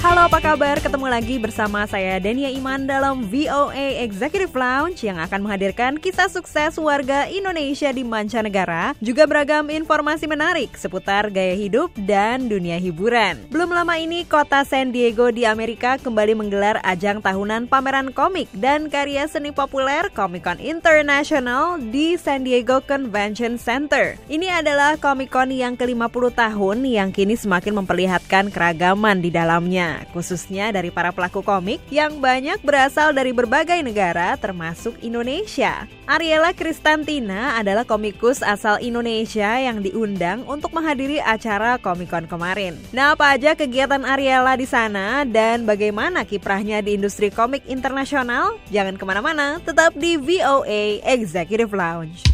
Halo apa kabar? Ketemu lagi bersama saya Dania Iman dalam VOA Executive Lounge yang akan menghadirkan kisah sukses warga Indonesia di mancanegara, juga beragam informasi menarik seputar gaya hidup dan dunia hiburan. Belum lama ini kota San Diego di Amerika kembali menggelar ajang tahunan pameran komik dan karya seni populer Comic Con International di San Diego Convention Center. Ini adalah Comic Con yang ke-50 tahun yang kini semakin memperlihatkan keragaman di dalamnya khususnya dari para pelaku komik yang banyak berasal dari berbagai negara termasuk Indonesia. Ariela Kristantina adalah komikus asal Indonesia yang diundang untuk menghadiri acara Comic Con kemarin. Nah, apa aja kegiatan Ariela di sana dan bagaimana kiprahnya di industri komik internasional? Jangan ke mana-mana, tetap di VOA Executive Lounge.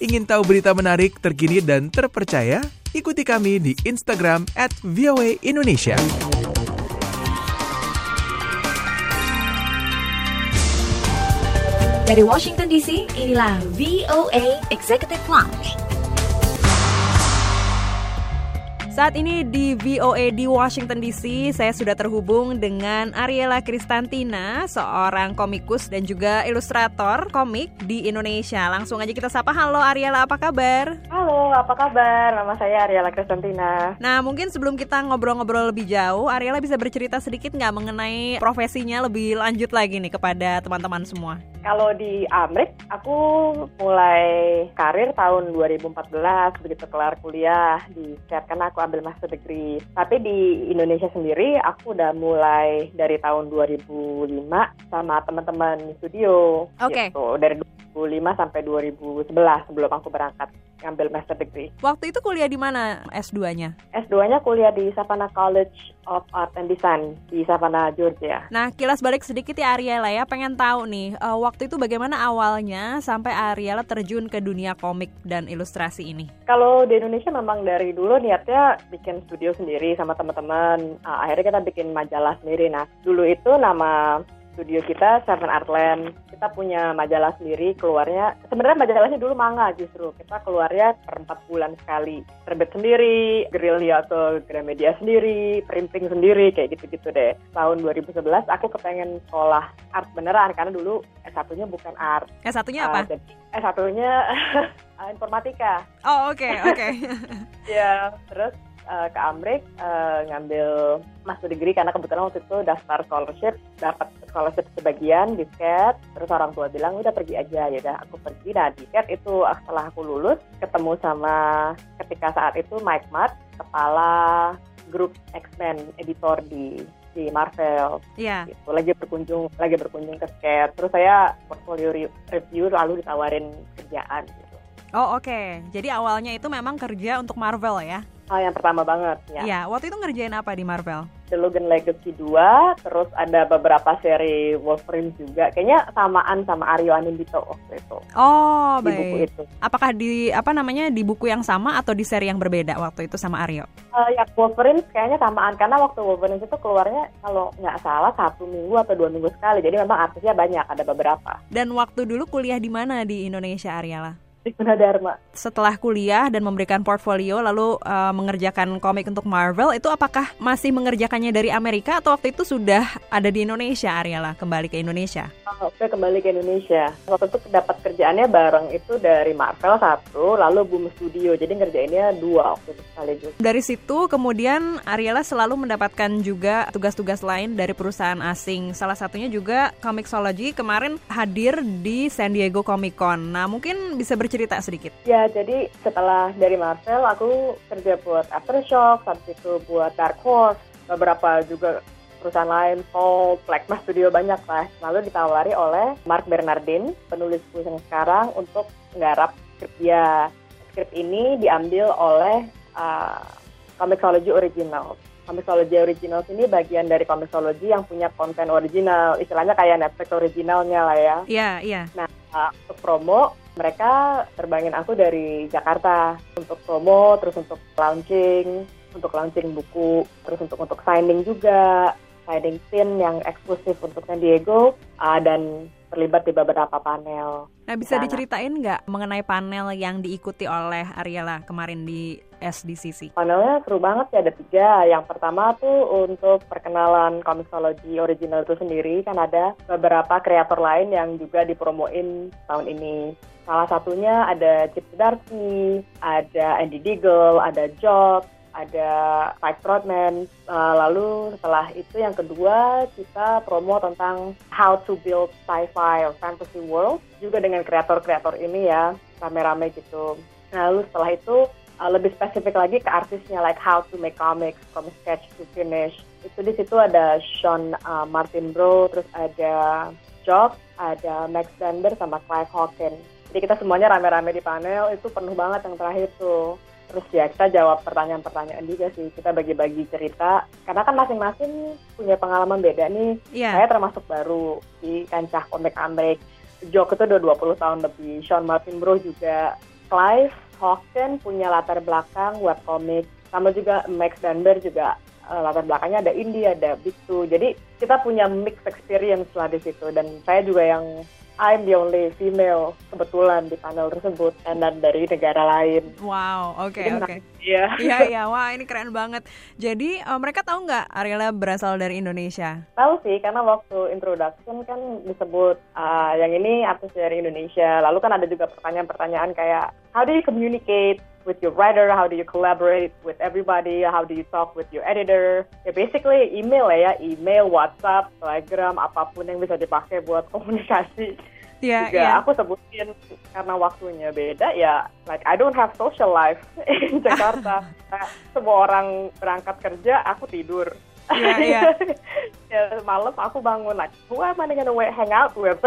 Ingin tahu berita menarik, terkini, dan terpercaya? Ikuti kami di Instagram at VOA Indonesia. Dari Washington DC, inilah VOA Executive Lounge. Saat ini di VOA di Washington DC, saya sudah terhubung dengan Ariela Kristantina, seorang komikus dan juga ilustrator komik di Indonesia. Langsung aja kita sapa, halo Ariela, apa kabar? Halo, apa kabar? Nama saya Ariela Kristantina. Nah, mungkin sebelum kita ngobrol-ngobrol lebih jauh, Ariela bisa bercerita sedikit nggak mengenai profesinya lebih lanjut lagi nih kepada teman-teman semua? Kalau di Amrik, aku mulai karir tahun 2014 begitu kelar kuliah di SET karena aku ambil master degree. Tapi di Indonesia sendiri, aku udah mulai dari tahun 2005 sama teman-teman studio. Oke. Gitu. Dari 2005 sampai 2011 sebelum aku berangkat ngambil master degree. Waktu itu kuliah di mana S2-nya? S2-nya kuliah di Savannah College of Art and Design di Savannah, Georgia. Nah, kilas balik sedikit ya Ariela ya, pengen tahu nih, uh, waktu itu bagaimana awalnya sampai Ariela terjun ke dunia komik dan ilustrasi ini? Kalau di Indonesia memang dari dulu niatnya bikin studio sendiri sama teman-teman. Uh, akhirnya kita bikin majalah sendiri. Nah, dulu itu nama studio kita Seven Artland. Kita punya majalah sendiri, keluarnya sebenarnya majalahnya dulu manga justru. Kita keluarnya per empat bulan sekali. Terbit sendiri, gerilya atau Gramedia sendiri, printing sendiri, kayak gitu-gitu deh. Tahun 2011 aku kepengen sekolah art beneran karena dulu S1-nya bukan art. S1-nya apa? Uh, jadi S1-nya informatika. Oh, oke, okay, oke. Okay. ya, terus uh, ke Amrik uh, ngambil master degree karena kebetulan waktu itu daftar scholarship dapat scholarship sebagian di CAT terus orang tua bilang udah pergi aja ya udah aku pergi nah di CAT itu setelah aku lulus ketemu sama ketika saat itu Mike Matt kepala grup X-Men editor di di Marvel. Iya. Yeah. Gitu. Lagi berkunjung lagi berkunjung ke Sket. Terus saya portfolio review lalu ditawarin kerjaan gitu. Oh oke. Okay. Jadi awalnya itu memang kerja untuk Marvel ya? Oh, yang pertama banget ya. Iya, waktu itu ngerjain apa di Marvel? The Logan Legacy 2, terus ada beberapa seri Wolverine juga. Kayaknya samaan sama Aryo Anindito waktu itu. Oh, di baik. buku itu. Apakah di apa namanya di buku yang sama atau di seri yang berbeda waktu itu sama Aryo? Uh, ya Wolverine kayaknya samaan karena waktu Wolverine itu keluarnya kalau nggak salah satu minggu atau dua minggu sekali. Jadi memang artisnya banyak, ada beberapa. Dan waktu dulu kuliah di mana di Indonesia, Ariela? Gunadarma. Setelah kuliah dan memberikan portfolio lalu uh, mengerjakan komik untuk Marvel itu apakah masih mengerjakannya dari Amerika atau waktu itu sudah ada di Indonesia Ariela kembali ke Indonesia? Oh, Oke kembali ke Indonesia. Waktu itu dapat kerjaannya bareng itu dari Marvel satu, lalu Boom Studio. Jadi ngerjainnya dua waktu itu sekaligus. Dari situ kemudian Ariela selalu mendapatkan juga tugas-tugas lain dari perusahaan asing. Salah satunya juga Comixology kemarin hadir di San Diego Comic Con. Nah mungkin bisa bercerita sedikit. Ya, jadi setelah dari Marvel, aku kerja buat Aftershock, habis itu buat Dark Horse, beberapa juga perusahaan lain, Paul, Plasma Studio banyak lah. Lalu ditawari oleh Mark Bernardin, penulis buku yang sekarang untuk nggarap skrip dia. Skrip ini diambil oleh uh, Comixology Original. Comixology Originals ini bagian dari Comixology yang punya konten original, istilahnya kayak Netflix originalnya lah ya. Iya, yeah, iya. Yeah. Nah, uh, untuk promo mereka terbangin aku dari Jakarta untuk promo, terus untuk launching, untuk launching buku, terus untuk untuk signing juga, signing pin yang eksklusif untuk San Diego, uh, dan terlibat di beberapa panel. Nah, bisa Sana. diceritain nggak mengenai panel yang diikuti oleh Ariela kemarin di SDCC? Panelnya seru banget ya, ada tiga. Yang pertama tuh untuk perkenalan Comixology original itu sendiri, kan ada beberapa kreator lain yang juga dipromoin tahun ini. Salah satunya ada Chip Zdarsky, ada Andy Deagle, ada Jock, ada Mike Trotman. Uh, lalu setelah itu yang kedua kita promo tentang how to build sci-fi or fantasy world juga dengan kreator-kreator ini ya rame-rame gitu. Lalu setelah itu uh, lebih spesifik lagi ke artisnya like how to make comics from sketch to finish. Itu di situ ada Sean uh, Martin Bro, terus ada Jock, ada Max Bender sama Clive Hawkins. Jadi kita semuanya rame-rame di panel itu penuh banget yang terakhir tuh. Terus ya kita jawab pertanyaan-pertanyaan juga sih. Kita bagi-bagi cerita. Karena kan masing-masing punya pengalaman beda nih. Iya. Saya termasuk baru di kancah komik Amerik. Jock itu udah 20 tahun lebih. Sean Martin Bro juga. Clive Hawkins punya latar belakang webcomic. Sama juga Max Danber juga eh, latar belakangnya ada indie, ada big two. Jadi kita punya mixed experience lah di situ. Dan saya juga yang I'm the only female kebetulan di panel tersebut. Dan dari negara lain. Wow, oke Jadi oke. menarik. Iya. Iya iya, wah ini keren banget. Jadi eh, mereka tahu nggak Ariela berasal dari Indonesia? Tahu sih, karena waktu introduction kan disebut ah, yang ini artis dari Indonesia. Lalu kan ada juga pertanyaan-pertanyaan kayak how do you communicate with your writer, how do you collaborate with everybody, how do you talk with your editor. Ya basically email ya, email, WhatsApp, Telegram, apa pun yang bisa dipakai buat komunikasi. Iya juga iya. aku sebutin karena waktunya beda ya like I don't have social life in Jakarta Kayak semua orang berangkat kerja aku tidur Iya, iya. ya malam aku bangun like am I gonna hang out with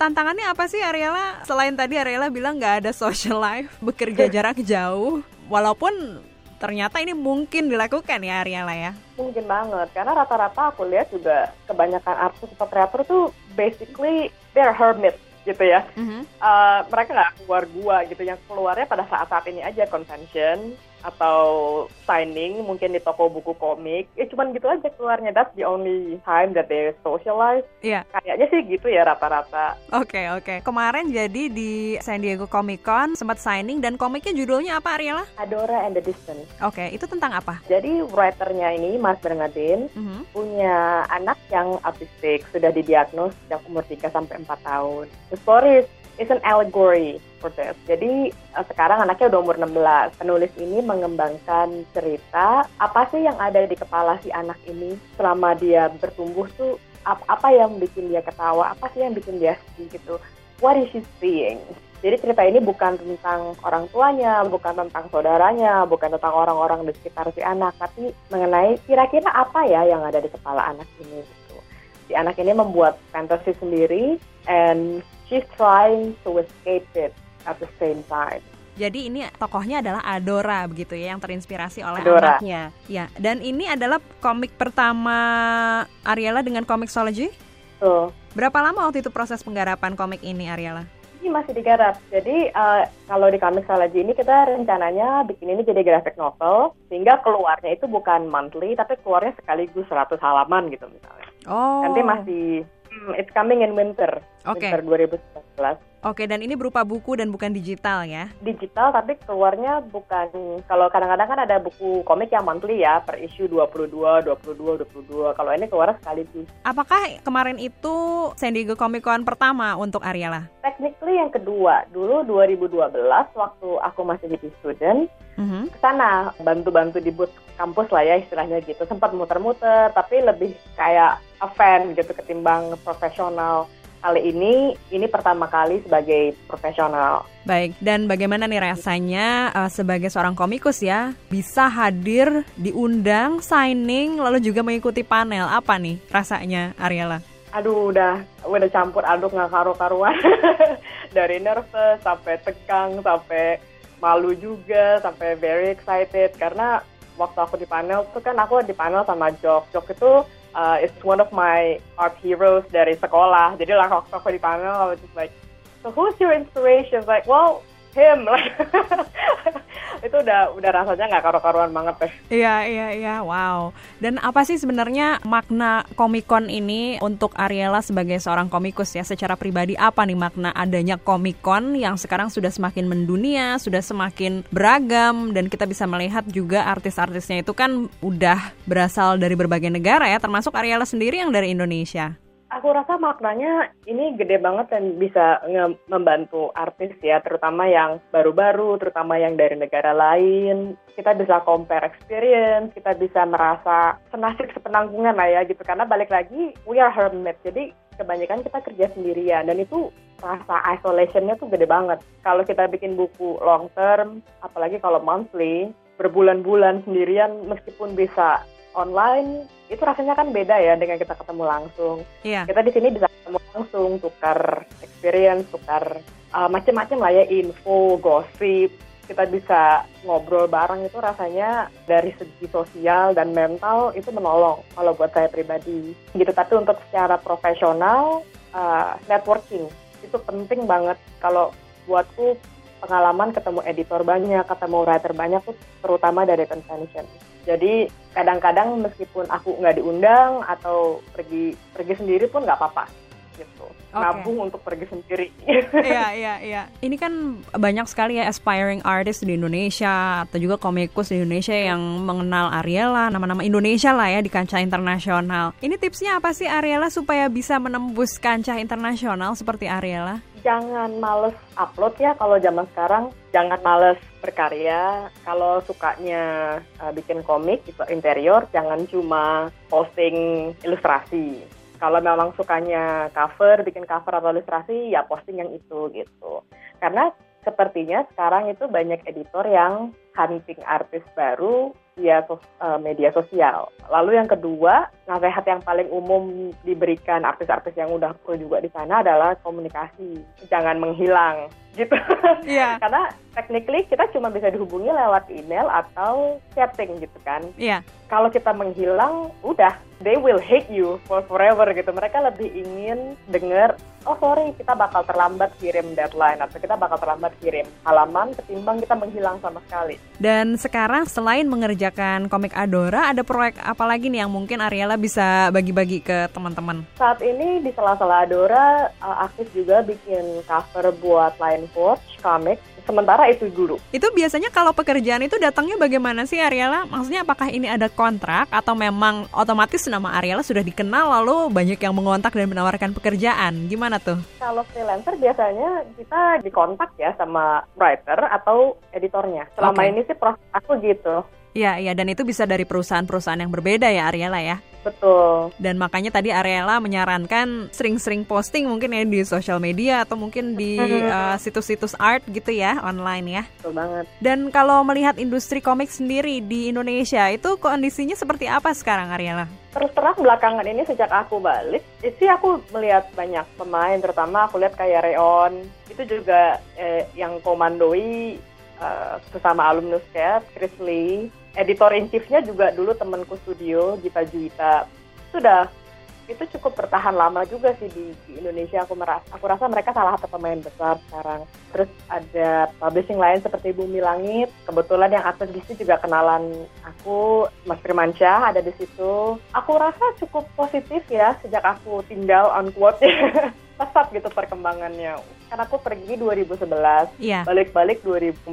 Tantangannya apa sih Ariela? Selain tadi Ariela bilang nggak ada social life, bekerja jarak jauh, walaupun ternyata ini mungkin dilakukan ya Ariela ya. mungkin banget. Karena rata-rata aku lihat juga kebanyakan artis atau kreator tuh basically they're hermits gitu ya. Eh, mereka nggak keluar gua gitu. Yang keluarnya pada saat-saat ini aja convention atau signing mungkin di toko buku komik ya cuman gitu aja keluarnya that's the only time that they socialize Iya. kayaknya sih gitu ya rata-rata Oke oke. Kemarin jadi di San Diego Comic Con sempat signing dan komiknya judulnya apa Ariela? Adora and the Distance Oke, itu tentang apa? jadi writernya ini Mas Bernardin Mhm. punya anak yang autistik sudah didiagnos sejak umur 3 sampai 4 tahun. The story is, is an allegory for this. Jadi eh, sekarang anaknya udah umur 16. Penulis ini mengembangkan cerita apa sih yang ada di kepala si anak ini selama dia bertumbuh tuh ap- apa yang bikin dia ketawa, apa sih yang bikin dia sedih gitu. What is she seeing? Jadi cerita ini bukan tentang orang tuanya, bukan tentang saudaranya, bukan tentang orang-orang di sekitar si anak, tapi mengenai kira-kira apa ya yang ada di kepala anak ini gitu. Si anak ini membuat fantasi sendiri and she's trying to escape it at the same time. Jadi ini tokohnya adalah Adora begitu ya yang terinspirasi oleh Adora. anaknya. Ya, dan ini adalah komik pertama Ariela dengan Comixology. Tuh. Berapa lama waktu itu proses penggarapan komik ini Ariela? Ini masih digarap. Jadi eh, kalau di Comixology ini kita rencananya bikin ini jadi graphic novel sehingga keluarnya itu bukan monthly tapi keluarnya sekaligus 100 halaman gitu misalnya. Oh. Nanti masih hmm, it's coming in winter. Oke. Winter 2019. Oke, dan ini berupa buku dan bukan digital ya. digital tapi keluarnya bukan kalau kadang-kadang kan ada buku komik yang monthly ya per issue 22 22 22 kalau ini keluar sekaligus Apakah kemarin itu San Diego Comic Con pertama untuk Ariela? technically yang kedua dulu 2012 waktu aku masih jadi student Mhm. ke sana bantu-bantu di booth kampus lah ya istilahnya gitu sempat muter-muter tapi lebih kayak fan gitu ketimbang profesional kali ini ini pertama kali sebagai profesional. Baik, dan bagaimana nih rasanya eh, sebagai seorang komikus ya bisa hadir, diundang, signing, lalu juga mengikuti panel. Apa nih rasanya Ariela? aduh udah udah campur aduk nggak karu-karuan. Dari nervous sampai tegang sampai malu juga sampai very excited. Karena waktu aku di panel tuh kan aku di panel sama Jok. Jok itu uh, is one of my art heroes dari sekolah. Jadi lah waktu aku di panel I was just like so who's your inspiration? Like well him like itu udah udah rasanya nggak karu-karuan banget deh. Iya, iya, iya. Wow. Dan apa sih sebenarnya makna Comic Con ini untuk Ariela sebagai seorang komikus ya secara pribadi apa nih makna adanya Comic Con yang sekarang sudah semakin mendunia, sudah semakin beragam dan kita bisa melihat juga artis-artisnya itu kan udah berasal dari berbagai negara ya, termasuk Ariela sendiri yang dari Indonesia. Aku rasa maknanya ini gede banget dan bisa membantu artis ya, terutama yang baru-baru, terutama yang dari negara lain. Kita bisa compare experience, kita bisa merasa senasib sepenanggungan lah ya gitu. Karena balik lagi, we are hermit, jadi kebanyakan kita kerja sendirian dan itu rasa isolationnya tuh gede banget. Kalau kita bikin buku long term, apalagi kalau monthly, berbulan-bulan sendirian meskipun bisa online itu rasanya kan beda ya dengan kita ketemu langsung. Iya. Kita di sini bisa ketemu langsung, tukar experience, tukar uh, macam-macam lah ya info, gosip. Kita bisa ngobrol bareng itu rasanya dari segi sosial dan mental itu menolong kalau buat saya pribadi. Gitu. Tapi untuk secara profesional uh, networking itu penting banget kalau buatku pengalaman ketemu editor banyak, ketemu writer banyak tuh terutama dari convention. Jadi kadang-kadang meskipun aku nggak diundang atau pergi pergi sendiri pun nggak apa-apa gitu. Oke. Nabung untuk pergi sendiri. Iya, iya, iya. Ini kan banyak sekali ya aspiring artist di Indonesia atau juga komikus di Indonesia yang mengenal Ariela, nama-nama Indonesia lah ya di kancah internasional. Ini tipsnya apa sih Ariela supaya bisa menembus kancah internasional seperti Ariela? Jangan males upload ya kalau zaman sekarang. Jangan males berkarya. Kalau sukanya uh, bikin komik itu interior, jangan cuma posting ilustrasi. Kalau memang sukanya cover, bikin cover atau ilustrasi, ya posting yang itu gitu. Karena sepertinya sekarang itu banyak editor yang hunting artis baru via sos- eh, media sosial. Lalu yang kedua, nasihat yang paling umum diberikan artis-artis yang udah pro juga di sana adalah komunikasi. Jangan menghilang gitu. Iya. Karena technically kita cuma bisa dihubungi lewat email atau chatting gitu kan Iya. kalau kita menghilang, udah, they will hate you for forever gitu. Mereka lebih ingin dengar, oh sorry, kita bakal terlambat kirim deadline atau kita bakal terlambat kirim halaman ketimbang kita menghilang sama sekali. Dan sekarang selain mengerjakan komik Adora, ada proyek apa lagi nih yang mungkin Ariela bisa bagi-bagi ke teman-teman? Saat ini di sela-sela Adora, uh, aktif juga bikin cover buat Line Forge comic. Sementara itu dulu. Itu biasanya kalau pekerjaan itu datangnya bagaimana sih Ariela? Maksudnya apakah ini ada kontrak atau memang otomatis nama Ariela sudah dikenal lalu banyak yang mengontak dan menawarkan pekerjaan? Gimana tuh? Kalau freelancer biasanya kita dikontak ya sama writer atau editornya. Selama Oke. ini sih proses aku gitu. Iya, iya dan itu bisa dari perusahaan-perusahaan yang berbeda ya Ariela ya. Betul. Dan makanya tadi Ariela menyarankan sering-sering posting mungkin ya di sosial media atau mungkin di eh, situs-situs art gitu ya online ya. Betul banget. Dan kalau melihat industri komik sendiri di Indonesia itu kondisinya seperti apa sekarang Ariela? Terus terang belakangan ini sejak aku balik, sih aku melihat banyak pemain, terutama aku lihat kayak Reon, itu juga eh, yang komandoi eh, sesama alumnus Cat, Chris Lee, editor in chiefnya juga dulu temanku studio, Gita Juwita. Sudah itu cukup bertahan lama juga sih di, di Indonesia. Aku merasa aku rasa mereka salah satu pemain besar sekarang. Terus ada publishing lain seperti Bumi Langit. Kebetulan yang aktif di situ juga kenalan aku Mas Firmansyah ada di situ. Aku rasa cukup positif ya sejak aku tinggal on quote. Pesat gitu perkembangannya. Kan aku pergi 2011 Iya. balik-balik 2014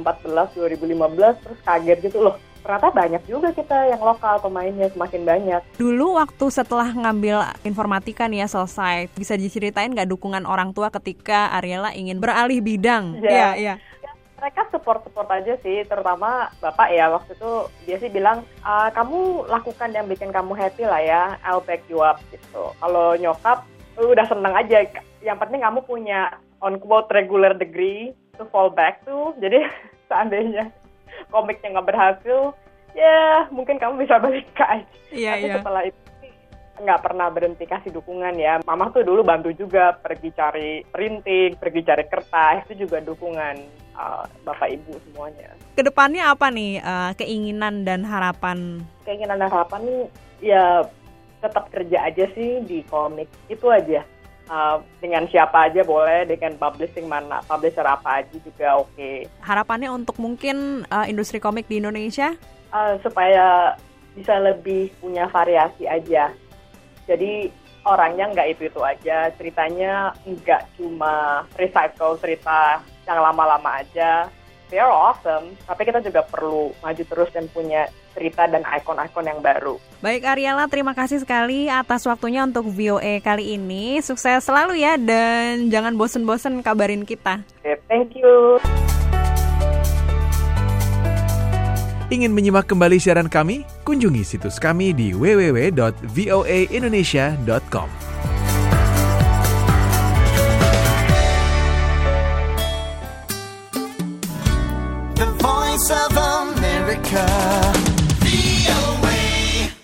2015 terus kaget gitu loh ternyata banyak juga kita yang lokal pemainnya semakin banyak Dulu waktu setelah ngambil informatika nih ya selesai, bisa diceritain nggak dukungan orang tua ketika Ariela ingin beralih bidang? Iya. iya. mereka support support aja sih terutama bapak ya waktu itu dia sih bilang "Ah, kamu lakukan yang bikin kamu happy lah ya I'll back you up gitu kalau nyokap "Oh, udah seneng aja yang penting kamu punya on quote regular degree to fall back to jadi seandainya komiknya nggak berhasil ya mungkin kamu bisa balik ke aja Iya, tapi iya. setelah itu nggak pernah berhenti kasih dukungan ya. Mama tuh dulu bantu juga pergi cari printing, pergi cari kertas itu juga dukungan uh, bapak ibu semuanya. Ke depannya apa nih eh, keinginan dan harapan? Keinginan dan harapan nih ya tetap kerja aja sih di komik itu aja. Uh, dengan siapa aja boleh, dengan publishing mana, publisher apa aja juga oke. Harapannya untuk mungkin uh, industri komik di Indonesia? Uh, supaya bisa lebih punya variasi aja. Jadi orangnya nggak itu itu aja, ceritanya nggak cuma recycle cerita yang lama-lama aja. They are awesome, tapi kita juga perlu maju terus dan punya cerita dan ikon-ikon yang baru. Baik Ariela, terima kasih sekali atas waktunya untuk VOA kali ini. Sukses selalu ya dan jangan bosen-bosen kabarin kita. Okay, thank you. Ingin menyimak kembali siaran kami? Kunjungi situs kami di www.voaindonesia.com.